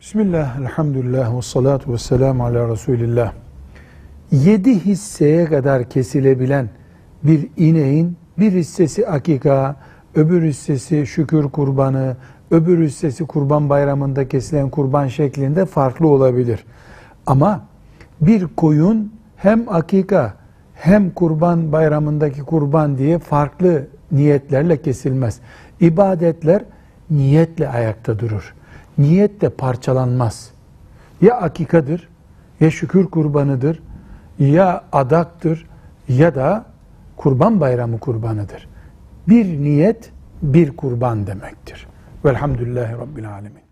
Bismillah, elhamdülillah, ve salatu ve selamu ala Resulillah. Yedi hisseye kadar kesilebilen bir ineğin bir hissesi akika, öbür hissesi şükür kurbanı, öbür hissesi kurban bayramında kesilen kurban şeklinde farklı olabilir. Ama bir koyun hem akika hem kurban bayramındaki kurban diye farklı niyetlerle kesilmez. İbadetler niyetle ayakta durur. Niyet de parçalanmaz. Ya akikadır, ya şükür kurbanıdır, ya adaktır ya da kurban bayramı kurbanıdır. Bir niyet bir kurban demektir. Velhamdülillahi Rabbil Alemin.